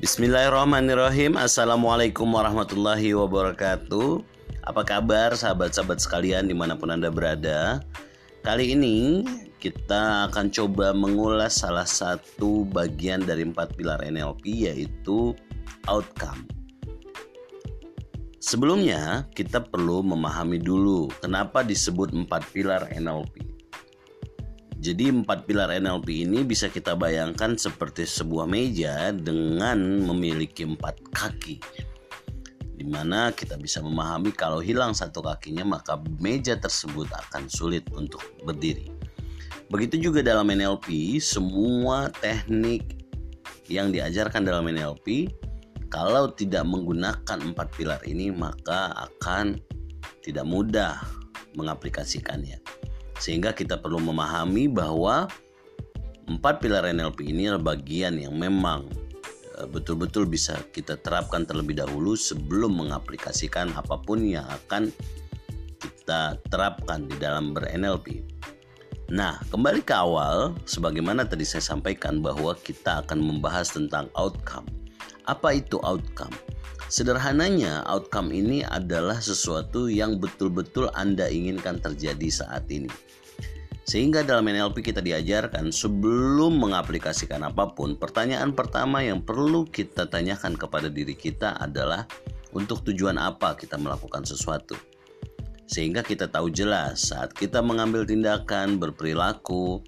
Bismillahirrahmanirrahim. Assalamualaikum warahmatullahi wabarakatuh. Apa kabar sahabat-sahabat sekalian di mana pun anda berada? Kali ini kita akan coba mengulas salah satu bagian dari empat pilar NLP yaitu outcome. Sebelumnya kita perlu memahami dulu kenapa disebut empat pilar NLP jadi empat pilar NLP ini bisa kita bayangkan seperti sebuah meja dengan memiliki empat kaki. Di mana kita bisa memahami kalau hilang satu kakinya maka meja tersebut akan sulit untuk berdiri. Begitu juga dalam NLP, semua teknik yang diajarkan dalam NLP kalau tidak menggunakan empat pilar ini maka akan tidak mudah mengaplikasikannya. Sehingga kita perlu memahami bahwa empat pilar NLP ini adalah bagian yang memang eh, betul-betul bisa kita terapkan terlebih dahulu sebelum mengaplikasikan apa pun yang akan kita terapkan di dalam ber-NLP. Nah, kembali ke awal, sebagaimana tadi saya sampaikan bahwa kita akan membahas tentang outcome. Apa itu outcome? Sederhananya, outcome ini adalah sesuatu yang betul-betul Anda inginkan terjadi saat ini. Sehingga dalam NLP kita diajarkan sebelum mengaplikasikan apa pun, pertanyaan pertama yang perlu kita tanyakan kepada diri kita adalah untuk tujuan apa kita melakukan sesuatu. Sehingga kita tahu jelas saat kita mengambil tindakan, berperilaku,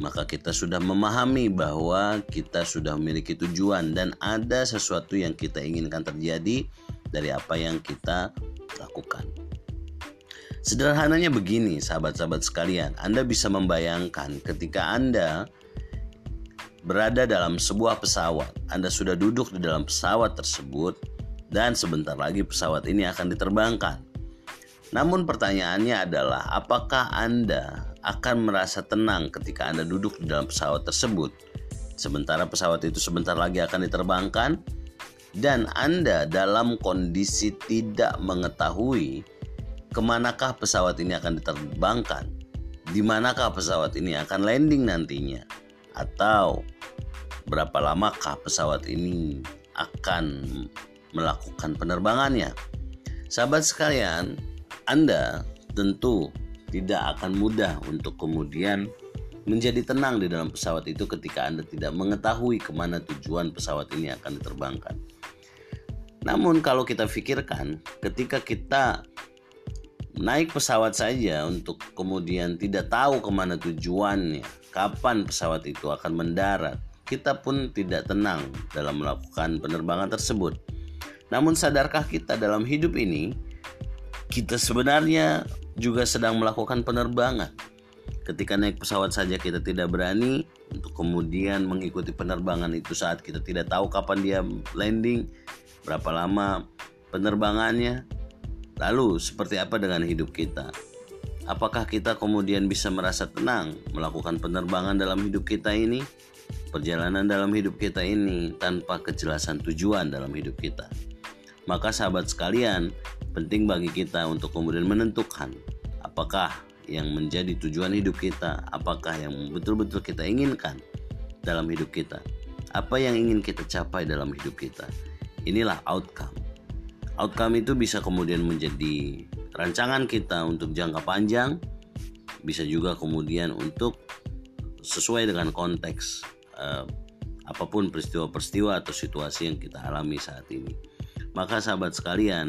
maka kita sudah memahami bahwa kita sudah memiliki tujuan dan ada sesuatu yang kita inginkan terjadi dari apa yang kita lakukan. Sederhananya begini, sahabat-sahabat sekalian, Anda bisa membayangkan ketika Anda berada dalam sebuah pesawat, Anda sudah duduk di dalam pesawat tersebut, dan sebentar lagi pesawat ini akan diterbangkan. Namun, pertanyaannya adalah, apakah Anda akan merasa tenang ketika Anda duduk di dalam pesawat tersebut? Sementara pesawat itu sebentar lagi akan diterbangkan, dan Anda dalam kondisi tidak mengetahui ke manakah pesawat ini akan diterbangkan, di manakah pesawat ini akan landing nantinya, atau berapa lamakah pesawat ini akan melakukan penerbangannya. Sahabat sekalian, Anda tentu tidak akan mudah untuk kemudian menjadi tenang di dalam pesawat itu ketika Anda tidak mengetahui ke mana tujuan pesawat ini akan diterbangkan. Namun kalau kita pikirkan ketika kita naik pesawat saja untuk kemudian tidak tahu ke mana tujuannya, kapan pesawat itu akan mendarat, kita pun tidak tenang dalam melakukan penerbangan tersebut. Namun sadarkah kita dalam hidup ini, kita sebenarnya juga sedang melakukan penerbangan. Ketika naik pesawat saja kita tidak berani untuk kemudian mengikuti penerbangan itu saat kita tidak tahu kapan dia landing, berapa lama penerbangannya, Lalu, seperti apa dengan hidup kita? Apakah kita kemudian bisa merasa tenang melakukan penerbangan dalam hidup kita ini? Perjalanan dalam hidup kita ini tanpa kejelasan tujuan dalam hidup kita. Maka sahabat sekalian, penting bagi kita untuk kemudian menentukan apakah yang menjadi tujuan hidup kita, apakah yang betul-betul kita inginkan dalam hidup kita, apa yang ingin kita capai dalam hidup kita. Inilah outcome outcome itu bisa kemudian menjadi rancangan kita untuk jangka panjang bisa juga kemudian untuk sesuai dengan konteks eh, apa pun peristiwa-peristiwa atau situasi yang kita alami saat ini maka sahabat sekalian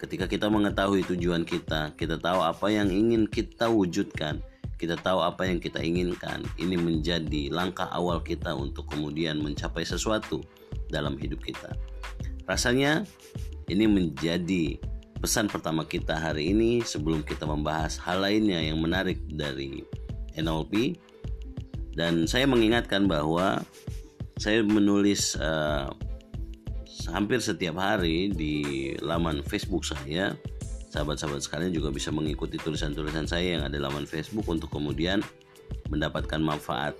ketika kita mengetahui tujuan kita kita tahu apa yang ingin kita wujudkan kita tahu apa yang kita inginkan ini menjadi langkah awal kita untuk kemudian mencapai sesuatu dalam hidup kita rasanya ini menjadi pesan pertama kita hari ini sebelum kita membahas hal lainnya yang menarik dari NLP. Dan saya mengingatkan bahwa saya menulis uh, hampir setiap hari di laman Facebook saya. Sahabat-sahabat sekalian juga bisa mengikuti tulisan-tulisan saya yang ada di laman Facebook untuk kemudian mendapatkan manfaat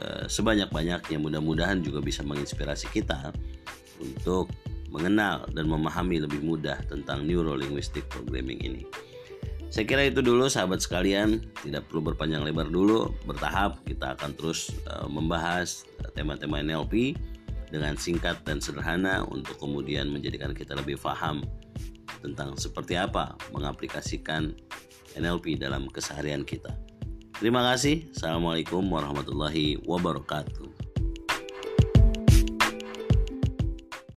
uh, sebanyak-banyaknya. Mudah-mudahan juga bisa menginspirasi kita untuk mengenal dan memahami lebih mudah tentang Neuro Linguistic Programming ini. Saya kira itu dulu sahabat sekalian, tidak perlu berpanjang lebar dulu, bertahap kita akan terus uh, membahas tema-tema NLP dengan singkat dan sederhana untuk kemudian menjadikan kita lebih paham tentang seperti apa mengaplikasikan NLP dalam keseharian kita. Terima kasih. Assalamualaikum warahmatullahi wabarakatuh.